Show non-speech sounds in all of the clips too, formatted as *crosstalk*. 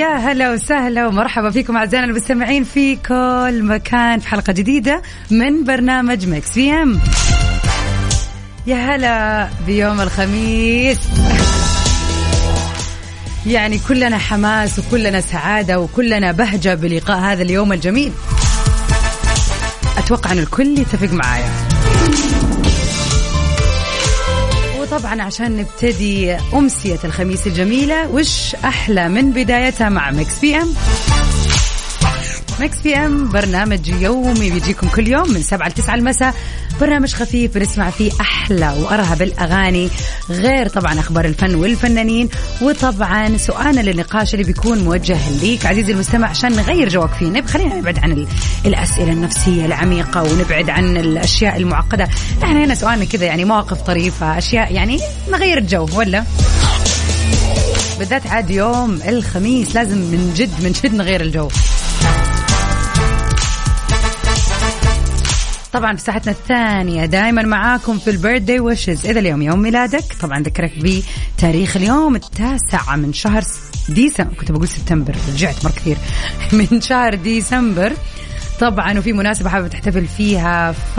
يا هلا وسهلا ومرحبا فيكم أعزائنا المستمعين في كل مكان في حلقة جديدة من برنامج Mix PM. يا هلا بيوم الخميس. يعني كلنا حماس وكلنا سعادة وكلنا بهجة بلقاء هذا اليوم الجميل. أتوقع إن الكل يتفق معايا. وطبعا عشان نبتدي أمسية الخميس الجميلة وش أحلى من بدايتها مع Mix PM؟ Mix PM برنامج يومي بيجيكم كل يوم من 7 ل 9 المساء. برنامج خفيف بنسمع فيه أحلى وأرهب الأغاني غير طبعا أخبار الفن والفنانين وطبعا سؤالنا للنقاش اللي بيكون موجه ليك عزيزي المستمع عشان نغير جوك فيه نبغى خلينا نبعد عن ال- الأسئلة النفسية العميقة ونبعد عن الأشياء المعقدة. إحنا هنا سؤالنا كذا يعني مواقف طريفة أشياء يعني نغير الجو ولا؟ بالذات عاد يوم الخميس لازم من جد من جد نغير الجو. طبعا في ساعتنا الثانية. دائما معاكم في البيرثدي ويشز إذا اليوم يوم ميلادك طبعا ذكرك بتاريخ اليوم التاسع من شهر ديسمبر كنت بقول سبتمبر رجعت مرة كثير. *laughs* من شهر ديسمبر. طبعا وفي مناسبة حابة تحتفل فيها ف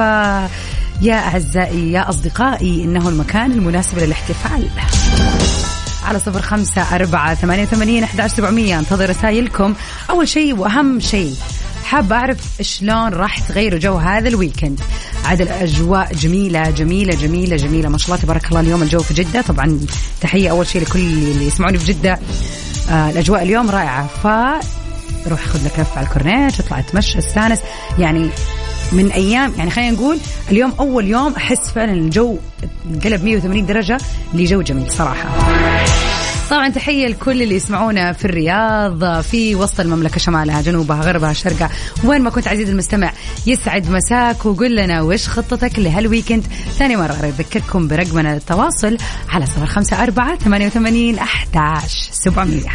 يا أعزائي يا أصدقائي إنه المكان المناسب للاحتفال. على صفر خمسة أربعة ثمانية وثمانين أحد سبعمية. انتظر رسائلكم. أول شيء وأهم شيء حابة أعرف شلون راح تغيروا جو هذا ال weekend؟ عاد الأجواء جميلة جميلة جميلة جميلة. ما شاء الله تبارك الله اليوم الجو في جدة. طبعا تحية أول شيء لكل اللي يسمعوني في جدة. آه الأجواء اليوم رائعة. ف روح خذ لك لفه على الكورنيش اطلع اتمشى استانس. يعني من أيام يعني خلينا نقول اليوم أول يوم أحس فعلا الجو انقلب 180 درجة لجو جميل صراحة. طبعا تحية لكل اللي يسمعونا في الرياض في وسط المملكة شمالها جنوبها غربها شرقها. وين ما كنت عزيزي المستمع يسعد مساك وقول لنا وش خطتك لهالويكند. ثاني مرة أذكركم برقمنا للتواصل على صفر خمسة أربعة ثمانية وثمانين أحداش سبعمئه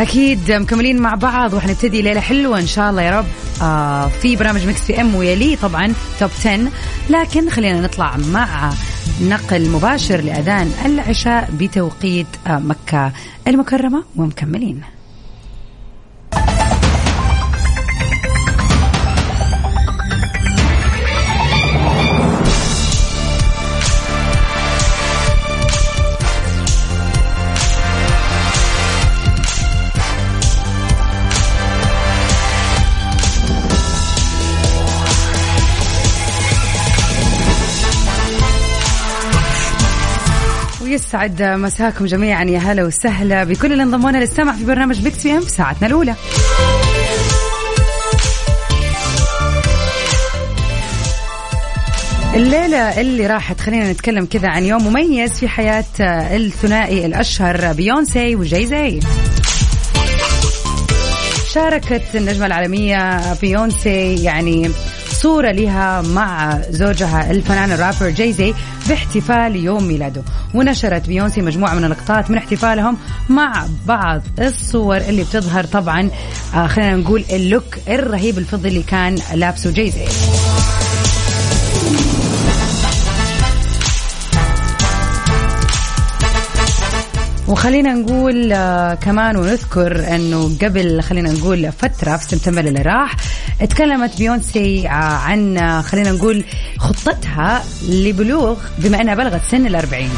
أكيد مكملين مع بعض وحنبتدي ليلة حلوة إن شاء الله يا رب. آه في برامج مكس في إم ويلي طبعا توب 10 لكن خلينا نطلع مع نقل مباشر لأذان العشاء بتوقيت مكة المكرمة ومكملين. ويسعد مساكم جميعا. يا هلا وسهلا بكل اللي انضمولنا للسمع في برنامج Mix PM في ساعتنا الأولى. الليلة اللي راحت خلينا نتكلم كذا عن يوم مميز في حياة الثنائي الأشهر بيونسي وجاي زي شاركت النجمة العالمية بيونسي يعني صورة لها مع زوجها الفنان الرابر جاي زي باحتفال يوم ميلاده. ونشرت بيونسي مجموعة من اللقطات من احتفالهم مع بعض الصور اللي بتظهر طبعا آه خلينا نقول اللوك الرهيب الفضي اللي كان لابسه جاي وخلينا نقول آه كمان ونذكر إنه قبل خلينا نقول فترة في سبتمبر اللي راح اتكلمت بيونسي آه عن آه خلينا نقول خطتها لبلوغ بما إنها بلغت سن الأربعين.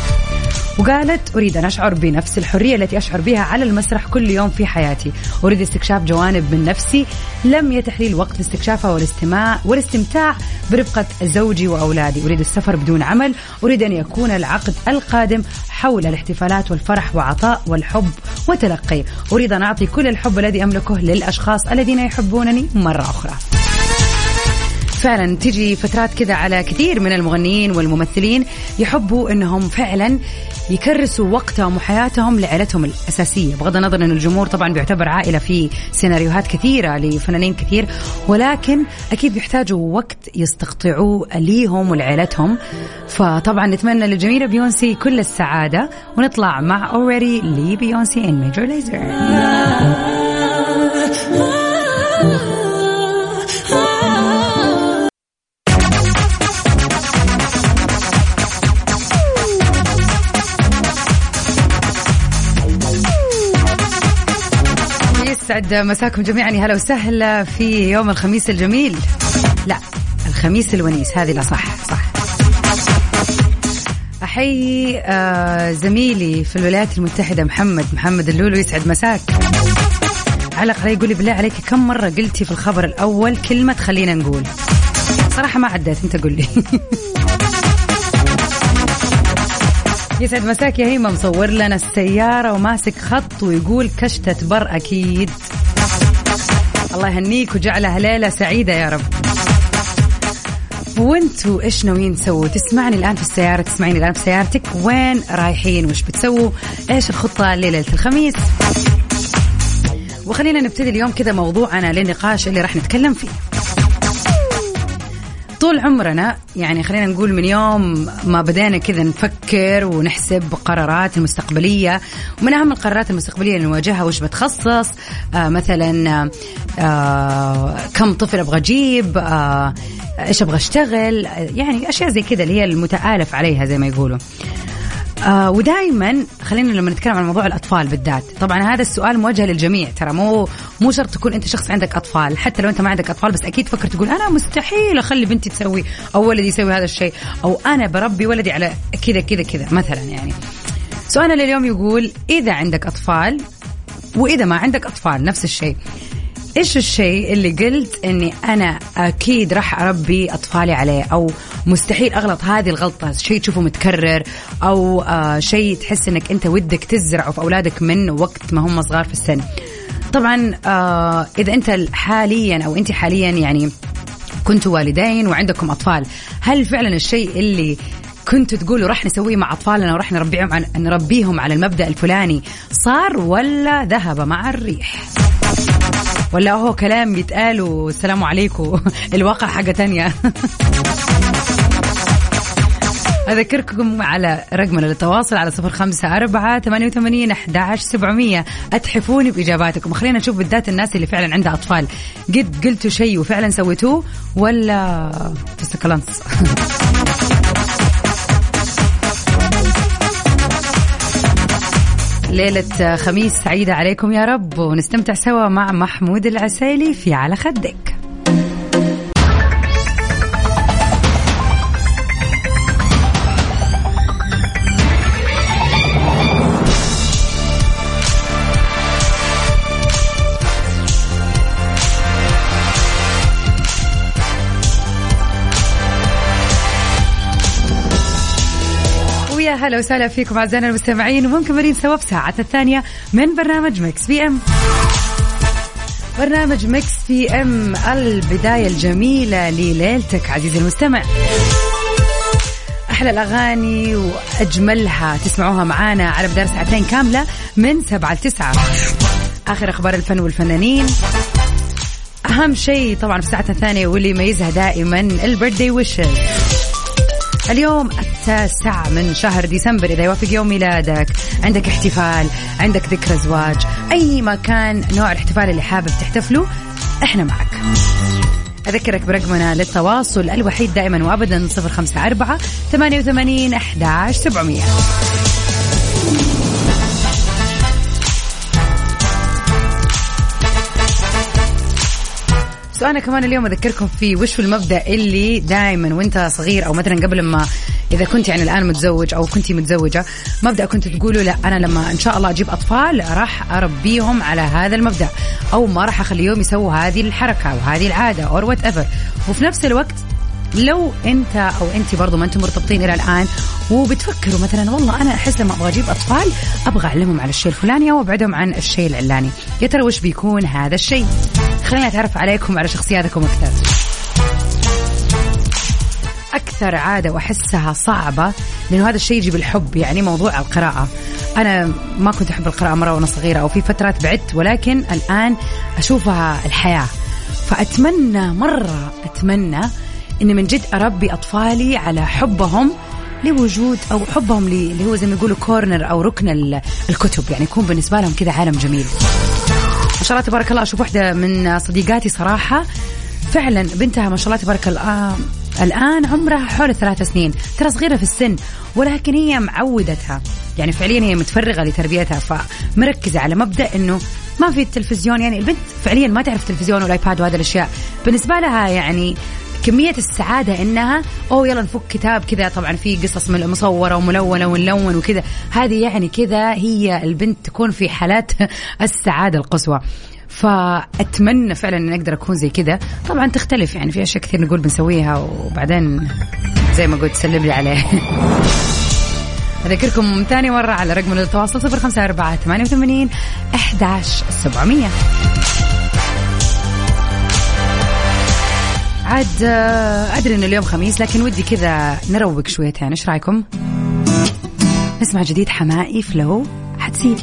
وقالت أريد أن أشعر بنفس الحرية التي أشعر بها على المسرح كل يوم في حياتي. أريد استكشاف جوانب من نفسي. لم يتح لي الوقت لاستكشافها والاستماع والاستمتاع برفقة زوجي وأولادي. أريد السفر بدون عمل. أريد أن يكون العقد القادم حول الاحتفالات والفرح وعطاء والحب وتلقي. أريد أن أعطي كل الحب الذي أملكه للأشخاص الذين يحبونني مرة أخرى. فعلا تجي فترات كذا على كثير من المغنيين والممثلين يحبوا إنهم فعلا يكرسوا وقتهم وحياتهم لعائلتهم الأساسية. بغض النظر إن الجمهور طبعا بيعتبر عائلة في سيناريوهات كثيرة لفنانين كثير ولكن أكيد بيحتاجوا وقت يستقطعوه ليهم ولعائلتهم فطبعا نتمنى للجميله بيونسي كل السعادة ونطلع مع Already لبيونسي and Major Lazer يسعد مساكم جميعا. يا هلا وسهلا في يوم الخميس الجميل. لا الخميس الونيس هذه لا صح صح. أحيي آه زميلي في الولايات المتحدة محمد محمد اللولو يسعد مساك. علق علي يقول لي بالله عليك كم مرة قلتي في الخبر الأول كلمة خلينا نقول؟ صراحة ما عديت أنت قول لي. *laughs* يسعد مساك يا هيما مصور لنا السيارة وماسك خط ويقول كشتة بر أكيد الله يهنيك وجعلها ليلة سعيدة يا رب وانتوا إيش ناويين تسووا؟ تسمعني الآن في السيارة، تسمعيني الآن في سيارتك، وين رايحين؟ وش بتسووا؟ إيش الخطة ليلة الخميس؟ وخلينا نبتدي اليوم كذا موضوعنا للنقاش اللي راح نتكلم فيه. طول عمرنا يعني خلينا نقول من يوم ما بدينا كذا نفكر ونحسب قرارات المستقبلية ومن أهم القرارات المستقبلية اللي نواجهها وش بتخصص؟ آه مثلا آه كم طفل أبغى أجيب؟ آه إيش أبغى أشتغل؟ يعني أشياء زي كذا اللي هي المتآلف عليها زي ما يقولوا. آه ودائما خلينا لما نتكلم عن موضوع الأطفال بالذات. طبعا هذا السؤال موجه للجميع ترى مو مو شرط تكون أنت شخص عندك أطفال. حتى لو أنت ما عندك أطفال بس أكيد تفكر تقول أنا مستحيل أخلي بنتي تسوي أو ولدي يسوي هذا الشيء أو أنا بربي ولدي على كذا كذا كذا مثلا يعني. سؤالنا لليوم يقول إذا عندك أطفال وإذا ما عندك أطفال نفس الشيء. إيش الشيء اللي قلت إني أنا أكيد راح أربي أطفالي عليه أو مستحيل أغلط هذه الغلطة شيء تشوفه متكرر أو آه شيء تحس إنك أنت ودك تزرعه في أولادك من وقت ما هم صغار في السن طبعا آه إذا أنت حاليا أو أنت حاليا يعني كنتوا والدين وعندكم أطفال هل فعلا الشيء اللي كنتوا تقولوا راح نسويه مع أطفالنا وراح نربيهم نربيهم على المبدأ الفلاني صار ولا ذهب مع الريح؟ ولا هو كلام يتقال والسلام عليكم. *laughs* الواقع حاجة تانية. *laughs* أذكركم على رقمنا للتواصل على صفر خمسة أربعة ثمانية وثمانين أحد سبعمية. أتحفوني بإجاباتكم. خلينا نشوف بالذات الناس اللي فعلا عندها أطفال. قد قلتوا شيء وفعلا سويتوه ولا تستكلنس *laughs* ليلة خميس سعيدة عليكم يا رب ونستمتع سوا مع محمود العسيلي في على خدك. هلا وسهلا فيكم أعزائنا المستمعين ومكملين سوا في ساعة الثانية من برنامج Mix PM. برنامج Mix PM البداية الجميلة لليلتك عزيزي المستمع. أحلى الأغاني وأجملها تسمعوها معانا على مدار ساعتين كاملة من سبعة لتسعة آخر أخبار الفن والفنانين. أهم شيء طبعا في ساعتنا الثانية واللي يميزها دائما ال birthday wishes. اليوم التاسع من شهر ديسمبر إذا يوافق يوم ميلادك. عندك احتفال عندك ذكرى زواج أي مكان نوع الاحتفال اللي حابب تحتفله إحنا معك. أذكرك برقمنا للتواصل الوحيد دائما وأبدا 054 88 11 700 سؤالنا كمان اليوم أذكركم فيه وش المبدأ اللي دائما وأنت صغير أو مثلا قبل ما إذا كنت يعني الآن متزوج أو كنتي متزوجة مبدأ كنت تقولوا لا أنا لما إن شاء الله أجيب أطفال راح أربيهم على هذا المبدأ أو ما راح أخليهم يسووا هذه الحركة أو هذه العادة or whatever وفي نفس الوقت لو انت أو انت برضو ما أنتم مرتبطين إلى الآن وبتفكروا مثلا والله أنا أحس لما أبغى أجيب أطفال أبغى أعلمهم على الشيء الفلاني أو أبعدهم عن الشيء العلاني. يا ترى وش بيكون هذا الشيء؟ خلينا نتعرف عليكم على شخصياتكم أكثر. أكثر عادة وأحسها صعبة لأنه هذا الشيء يجي بالحب يعني موضوع القراءة. أنا ما كنت أحب القراءة مرة وأنا صغيرة أو في فترات بعدت ولكن الآن أشوفها الحياة. فأتمنى مرة أتمنى اني من جد اربي أطفالي على حبهم لوجود أو حبهم اللي هو زي ما يقولوا كورنر أو ركن الكتب. يعني يكون بالنسبة لهم كذا عالم جميل. ما شاء الله تبارك الله. أشوف واحدة من صديقاتي صراحة فعلا بنتها ما شاء الله تبارك الله آه، الآن عمرها حول الثلاث سنين. ترى صغيرة في السن ولكن هي معودتها. يعني فعليا هي متفرغة لتربيتها فمركزة على مبدأ أنه ما في التلفزيون يعني البنت فعليا ما تعرف التلفزيون والايباد وهذه الأشياء. بالنسبة لها يعني كمية السعادة إنها أوه يلا نفك كتاب كذا طبعا في قصص من مصورة وملونة ونلون وكذا. هذه يعني كذا هي البنت تكون في حالات *laughs* السعادة القصوى. فأتمنى فعلا ان أقدر أكون زي كذا. طبعا تختلف يعني في أشياء كثير نقول بنسويها وبعدين زي ما قلت سلم لي عليه. *laughs* أذكركم ثاني مرة على رقم التواصل 054 88 11700 عاد آه، أدري إنه اليوم خميس لكن ودي كذا نروق شويتين. إيش رأيكم؟ نسمع جديد حمائي فلو حتسيب.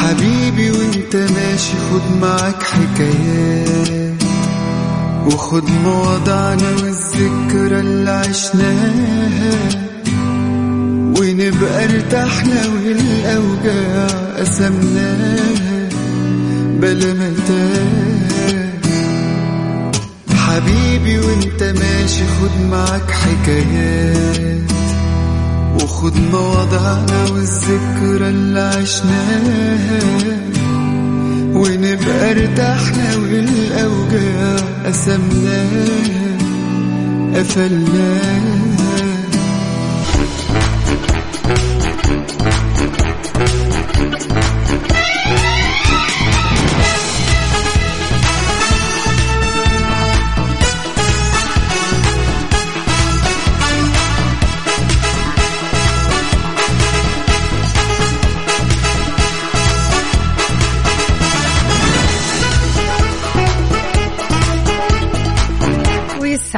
حبيبي وإنت ماشي خد معاك حكايات وخد مواضعنا والذكرى اللي عشناها. ونبقى ارتحنا والاوجاع قسمناها بلا متاع حبيبي وانت ماشي خد معاك حكايات. وخد مواضعنا والذكرى اللي عشناها. ونبقى ارتحنا والاوجاع قسمناها قفلناها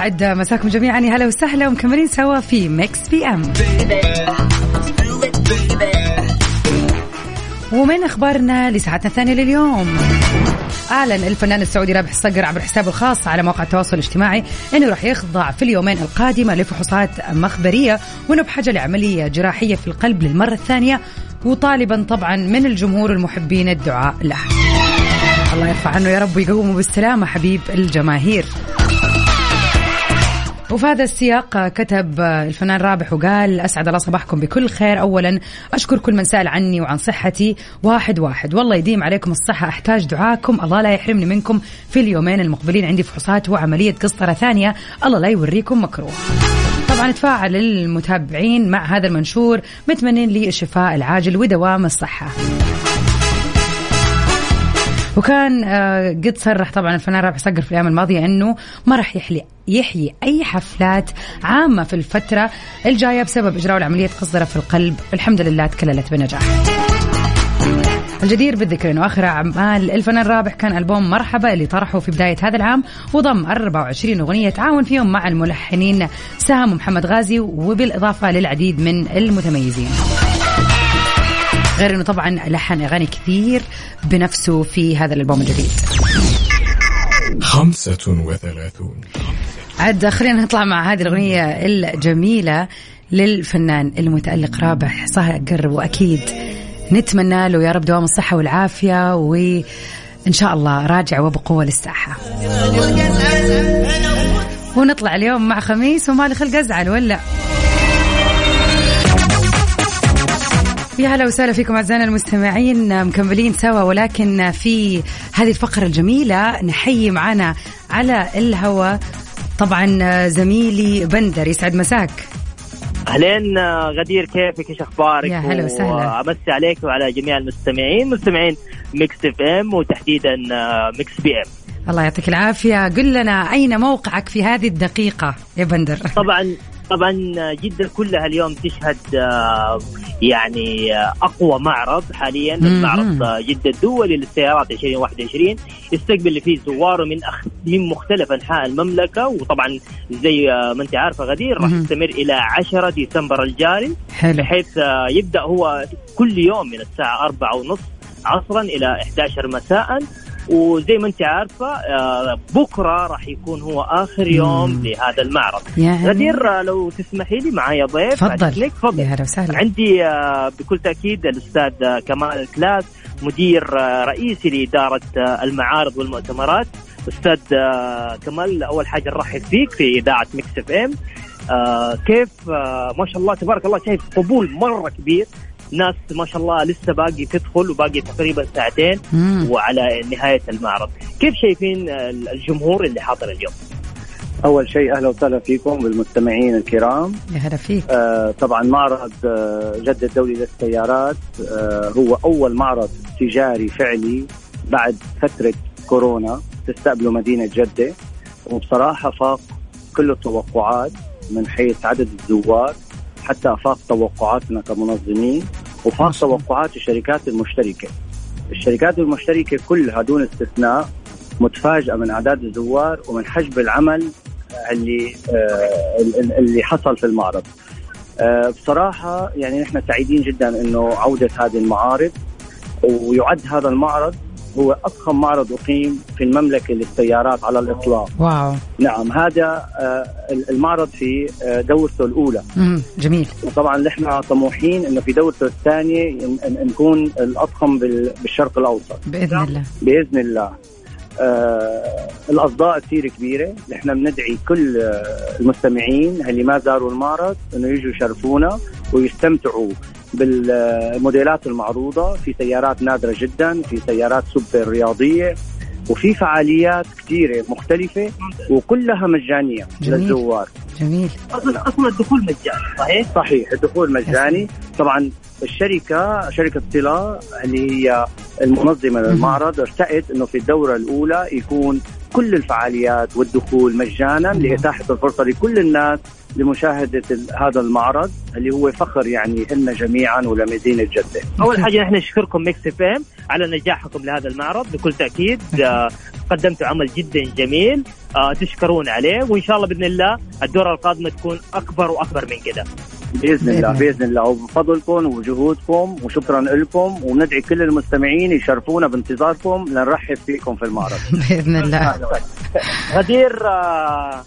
يسعد مساكم جميعا. يا هلا وسهلا ومكملين سوا في Mix PM. ومن أخبارنا لساعتنا الثانية لليوم. أعلن الفنان السعودي رابح الصقر عبر حسابه الخاص على مواقع التواصل الاجتماعي إنه راح يخضع في اليومين القادمه لفحوصات مخبرية وإنه بحاجة لعملية جراحية في القلب للمرة الثانية وطالبا طبعا من الجمهور المحبين الدعاء له. الله يرفع عنه يا رب ويقومه بالسلامة حبيب الجماهير. وفي هذا السياق كتب الفنان رابح وقال أسعد الله صباحكم بكل خير. أولا أشكر كل من سأل عني وعن صحتي. واحد واحد. والله يديم عليكم الصحة. أحتاج دعاكم. الله لا يحرمني منكم. في اليومين المقبلين عندي فحوصات وعملية قسطرة ثانية. الله لا يوريكم مكروه. طبعا تفاعل المتابعين مع هذا المنشور متمنين لي الشفاء العاجل ودوام الصحة. وكان آه، قد صرح طبعا الفنان رابح صقر في الأيام الماضية إنه ما راح يحلي يحيي أي حفلات عامة في الفترة الجاية بسبب إجراء العملية قصدره في القلب الحمد لله تكللت بنجاح الجدير بالذكر إنه آخر أعمال الفنان رابح كان ألبوم مرحبا اللي طرحه في بداية هذا العام وضم 24 أغنية تعاون فيهم مع الملحنين سام ومحمد غازي وبالإضافة للعديد من المتميزين. غير إنه طبعا لحن أغاني كثير بنفسه في هذا الألبوم الجديد. خمسة وثلاثون. عاد خلينا نطلع مع هذه الأغنية الجميلة للفنان المتألق رابح صقر وأكيد نتمنى له يا رب دوام الصحة والعافية وإن شاء الله راجع وبقوة للساحة. ونطلع اليوم مع خميس وما خلق أزعل ولا؟ يا هلا وسهلا فيكم أعزائنا المستمعين مكملين سوا ولكن في هذه الفقرة الجميلة نحيي معنا على الهواء طبعا زميلي بندر. يسعد مساك. أهلين غدير كيفك؟ إيش أخبارك؟ يا هلا وسهلا. وأمسي عليك وعلى جميع المستمعين مستمعين Mix FM وتحديدا Mix PM. الله يعطيك العافية. قل لنا أين موقعك في هذه الدقيقة يا بندر؟ طبعا طبعا جدة كلها اليوم تشهد آه، يعني آه، أقوى معرض حاليا. معرض آه، جدة الدولي للسيارات 2021 يستقبل اللي فيه زواره من أخ... من مختلف أنحاء المملكة وطبعا زي ما أنت عارفة غدير راح. يستمر إلى 10 ديسمبر الجاري حلو بحيث يبدأ هو كل يوم من الساعة 4 ونص عصرا إلى 11 مساء وزي ما انت عارفة آه، بكرة راح يكون هو آخر يوم مم. لهذا المعرض. يعني غدير لو تسمحي لي معايا ضيف تفضل. تفضل. يا هلا وسهلا. عندي آه، بكل تأكيد الأستاذ كمال الكلاس مدير رئيسي لإدارة المعارض والمؤتمرات. أستاذ كمال أول حاجة نرحب فيك في إذاعة Mix FM. آه، كيف آه، ما شاء الله تبارك الله شايف قبول مرة كبير. ناس ما شاء الله لسه باقي تدخل وباقي تقريبا ساعتين مم. وعلى نهاية المعرض. كيف شايفين الجمهور اللي حاضر اليوم؟ أول شيء أهلا وسهلا فيكم بالمستمعين الكرام. يا هلا فيك. آه طبعا معرض آه جدة الدولي للسيارات آه هو أول معرض تجاري فعلي بعد فترة كورونا تستقبله مدينة جدة. وبصراحة فاق كل التوقعات من حيث عدد الزوار حتى افاق توقعاتنا كمنظمين. وفاق توقعات الشركات المشتركة. الشركات المشتركة كلها دون استثناء متفاجئة من أعداد الزوار ومن حجم العمل اللي آه اللي حصل في المعرض. آه بصراحة يعني نحن سعيدين جدا إنه عودة هذه المعارض ويعد هذا المعرض هو أضخم معرض أقيم في المملكة للسيارات على الإطلاق. واو. نعم هذا آه المعرض في آه دورته الأولى. مم. جميل. وطبعا نحن طموحين إنه في دورته ن- نكون الأضخم بال- بالشرق الأوسط. بإذن الله. بإذن الله. آه الأصداء كثير كبيرة. نحن بندعي كل آه، المستمعين اللي ما زاروا المعرض إنه يجوا يشرفونا ويستمتعوا. بالموديلات المعروضة في سيارات نادرة جدا في سيارات سوبر رياضية وفي فعاليات كثيره مختلفة وكلها مجانية جميل. للزوار جميل. أصلا أصلا الدخول مجاني صحيح؟ صحيح الدخول مجاني. طبعا الشركة شركة طلا اللي هي المنظمة للمعرض ارتأت إنه في الدورة الأولى يكون كل الفعاليات والدخول مجانا لإتاحة الفرصة لكل الناس لمشاهدة ال- هذا المعرض اللي هو فخر يعني لنا جميعا ولمدينه جده. أول حاجة نحن نشكركم Mix FM على نجاحكم لهذا المعرض بكل تأكيد آه، قدمتوا عمل جدا جميل آه، تشكرون عليه وإن شاء الله بإذن الله الدورة القادمة تكون أكبر وأكبر من كده بإذن الله الله. بإذن الله وبفضلكم وجهودكم وشكرا لكم وندعي كل المستمعين يشرفونا بانتظاركم لنرحب فيكم في المعرض. *laughs* بإذن الله غدير آه،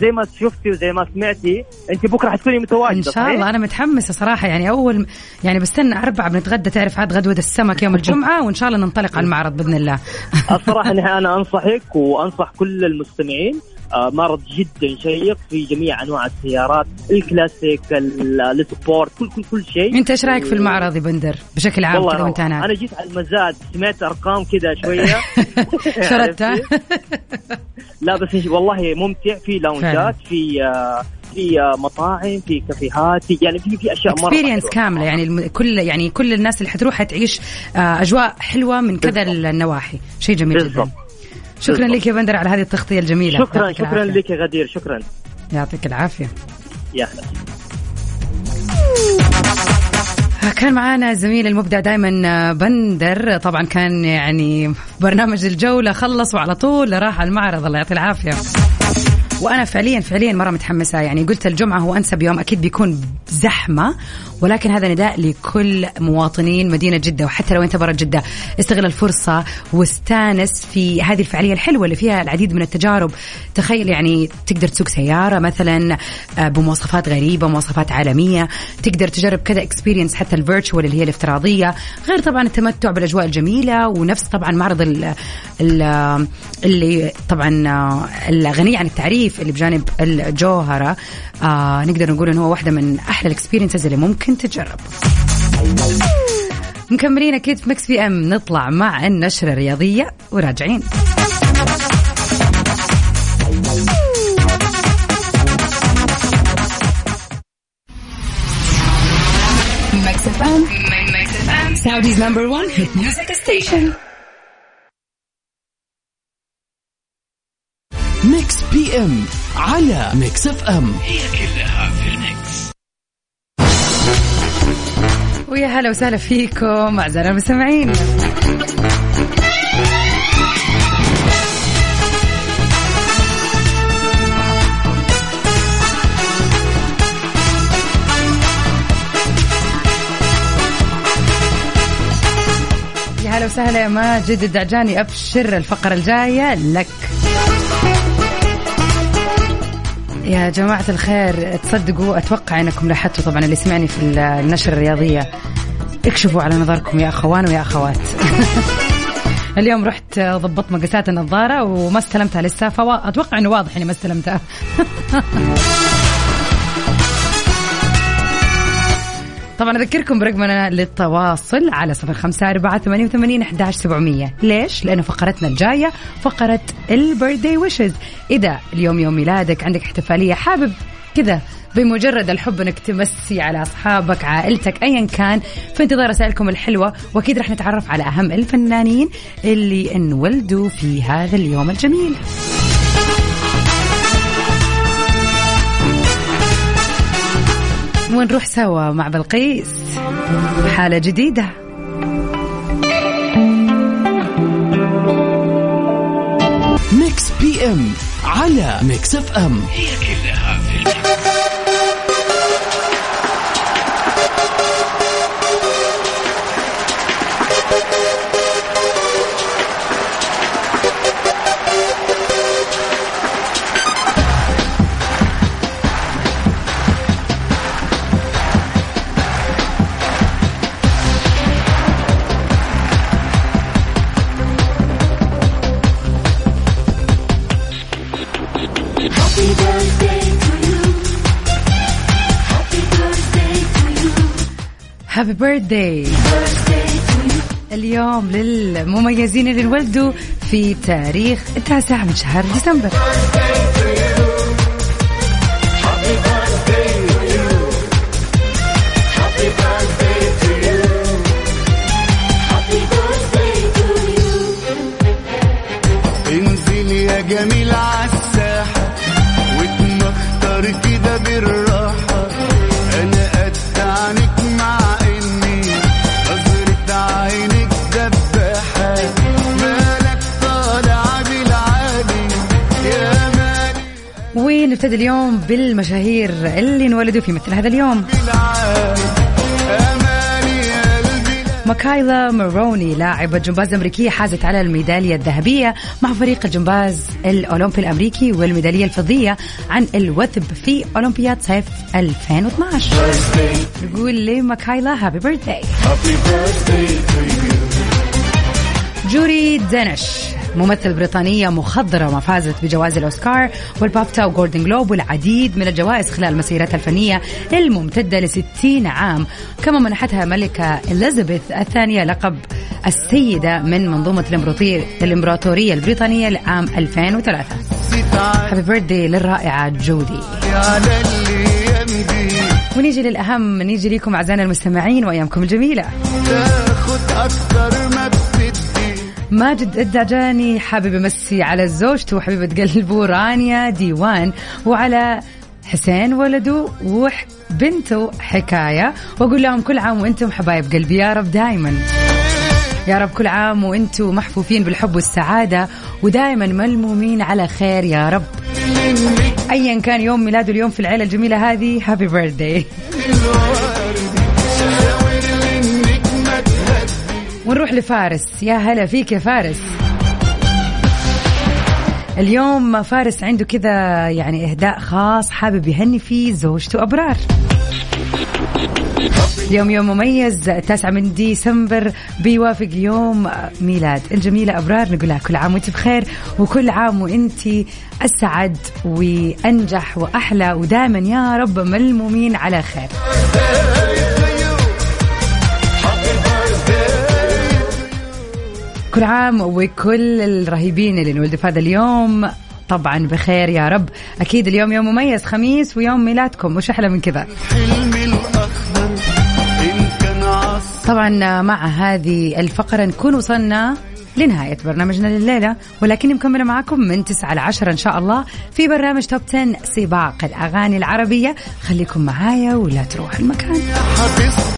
زي ما شفتي وزي ما سمعتي انت بكرة حتكوني متواجدة إن شاء؟ الله. أنا متحمسة صراحة. يعني اول يعني بستنى أربعة بنتغدى تعرف عاد غدوة السمك يوم الجمعة وإن شاء الله ننطلق على المعرض بإذن الله. *laughs* الصراحة أنا أنصحك وأنصح كل المستمعين معرض جدا شيق في جميع أنواع السيارات الكلاسيك ال- ال sport كل كل كل شيء. أنت إيش رأيك في المعرض يا بندر؟ بشكل عام كذا وأنت هناك. أنا جيت على المزاد سمعت أرقام كذا شوية. *laughs* *laughs* شردتها؟ لا بس والله ممتع. في فعلا. لاونجات في آه، في آه، مطاعم في كافيهات في يعني في في أشياء مرة experience. كاملة. يعني كل يعني كل الناس اللي حتروح حتعيش آه، أجواء حلوة من كذا. النواحي. شيء جميل جدا. بالضبط. شكرا. لك يا بندر على هذه التغطية الجميلة. شكرا شكرا. لك يا غدير شكرا. يعطيك العافية. يا هلا كان معانا زميل المبدع دائما بندر. طبعا كان يعني برنامج الجولة خلص وعلى طول راح المعرض. الله يعطيه العافية. وأنا فعليا فعليا مرة متحمسة. يعني قلت الجمعة هو أنسب يوم أكيد بيكون زحمة ولكن هذا نداء لكل مواطنين مدينة جدة وحتى لو انت برا جدة. استغل الفرصة واستانس في هذه الفعالية الحلوة اللي فيها العديد من التجارب. تخيل يعني تقدر تسوق سيارة مثلا آه، بمواصفات غريبة مواصفات عالمية. تقدر تجرب كذا experience حتى ال virtual اللي هي الافتراضية. غير طبعا التمتع بالأجواء الجميلة ونفس طبعا معرض ال ال اللي طبعا آه، الغني عن التعريف. اللي بجانب الجوهرة آه نقدر نقول إنه هو واحدة من أحلى ال experiences اللي ممكن تجرب مكملين أكيد في Mix PM نطلع مع النشرة الرياضية وراجعين. Saudi's number one hit music station. ام على Mix FM هي كلها في ال mix. ويا هلا وسهلا فيكم أعزائي المستمعين. هلا وسهلا يا ماجد الدعجاني أبشر الفقرة الجاية لك. يا جماعة الخير تصدقوا أتوقع أنكم لاحظتوا طبعا اللي سمعني في النشرة الرياضية. اكشفوا على نظركم يا أخوان ويا أخوات. *laughs* اليوم رحت ضبطت مقاسات النظارة وما استلمتها لسه فأتوقع أنه واضح أني ما استلمتها. *laughs* طبعا أذكركم برقمنا للتواصل على صفر خمسة أربعة ثمانية وثمانين أحداش سبعمية. ليش؟ لأنه فقرتنا الجاية فقرة البيرثدي ويشز إذا اليوم يوم ميلادك عندك احتفالية حابب كذا بمجرد الحب إنك تمسي على أصحابك عائلتك ايا كان في انتظار رسائلكم الحلوة. وأكيد راح نتعرف على أهم الفنانين اللي انولدوا في هذا اليوم الجميل. ونروح سوا مع بلقيس؟ حالة جديدة. Mix PM على Mix FM. هي كلها في هابي بيرثداي اليوم للمميزين اللي انولدوا في تاريخ التاسع من شهر ديسمبر. ونبتدي اليوم بالمشاهير اللي انولدوا في مثل هذا اليوم. ماكايلا ماروني لاعبة جمباز أمريكية حازت على الميدالية الذهبية مع فريق الجمباز الأولمبي الأمريكي والميدالية الفضية عن الوثب في أولمبياد صيف 2012 نقول لماكايلا happy birthday جودي دينش ممثل بريطانية مخضرمة فازت بجوائز الأوسكار والبافتا وجولدن جلوب والعديد من الجوائز خلال مسيرتها الفنية الممتدة ل 60 عام. كما منحتها ملكة إليزابيث الثانية لقب السيدة من منظومة الإمبراطورية البريطانية لعام 2003 هابي بيرثدي للرائعة جودي. ونيجي للأهم نيجي لكم أعزائنا المستمعين وأيامكم الجميلة. تاخد أكتر ما ماجد الدعجاني حابب يمسي على زوجته وحبيبة قلبه رانيا ديوان وعلى حسين ولده وبنته حكاية. وأقول لهم كل عام وأنتم حبايب قلبي يا رب دايما. يا رب كل عام وأنتم محفوفين بالحب والسعادة ودائما ملمومين على خير يا رب. أيا كان يوم ميلاده اليوم في العيلة الجميلة هذه هابي بيرثداي ونروح لفارس. يا هلا فيك يا فارس. اليوم فارس عنده كذا يعني إهداء خاص حابب يهني فيه زوجته أبرار. اليوم يوم مميز التاسع من ديسمبر بيوافق يوم ميلاد الجميلة أبرار. نقول لها كل عام وأنت بخير وكل عام وأنت أسعد وأنجح وأحلى ودائما يا رب ملمومين على خير. كل عام وكل الرهيبين اللي انولدوا في هذا اليوم طبعا بخير يا رب. أكيد اليوم يوم مميز خميس ويوم ميلادكم وش أحلى من كذا؟ طبعا مع هذه الفقرة نكون وصلنا لنهاية برنامجنا لليلة ولكني مكملة معكم من 9 ل 10 إن شاء الله في برنامج توب 10 سباق الأغاني العربية. خليكم معايا ولا تروح المكان.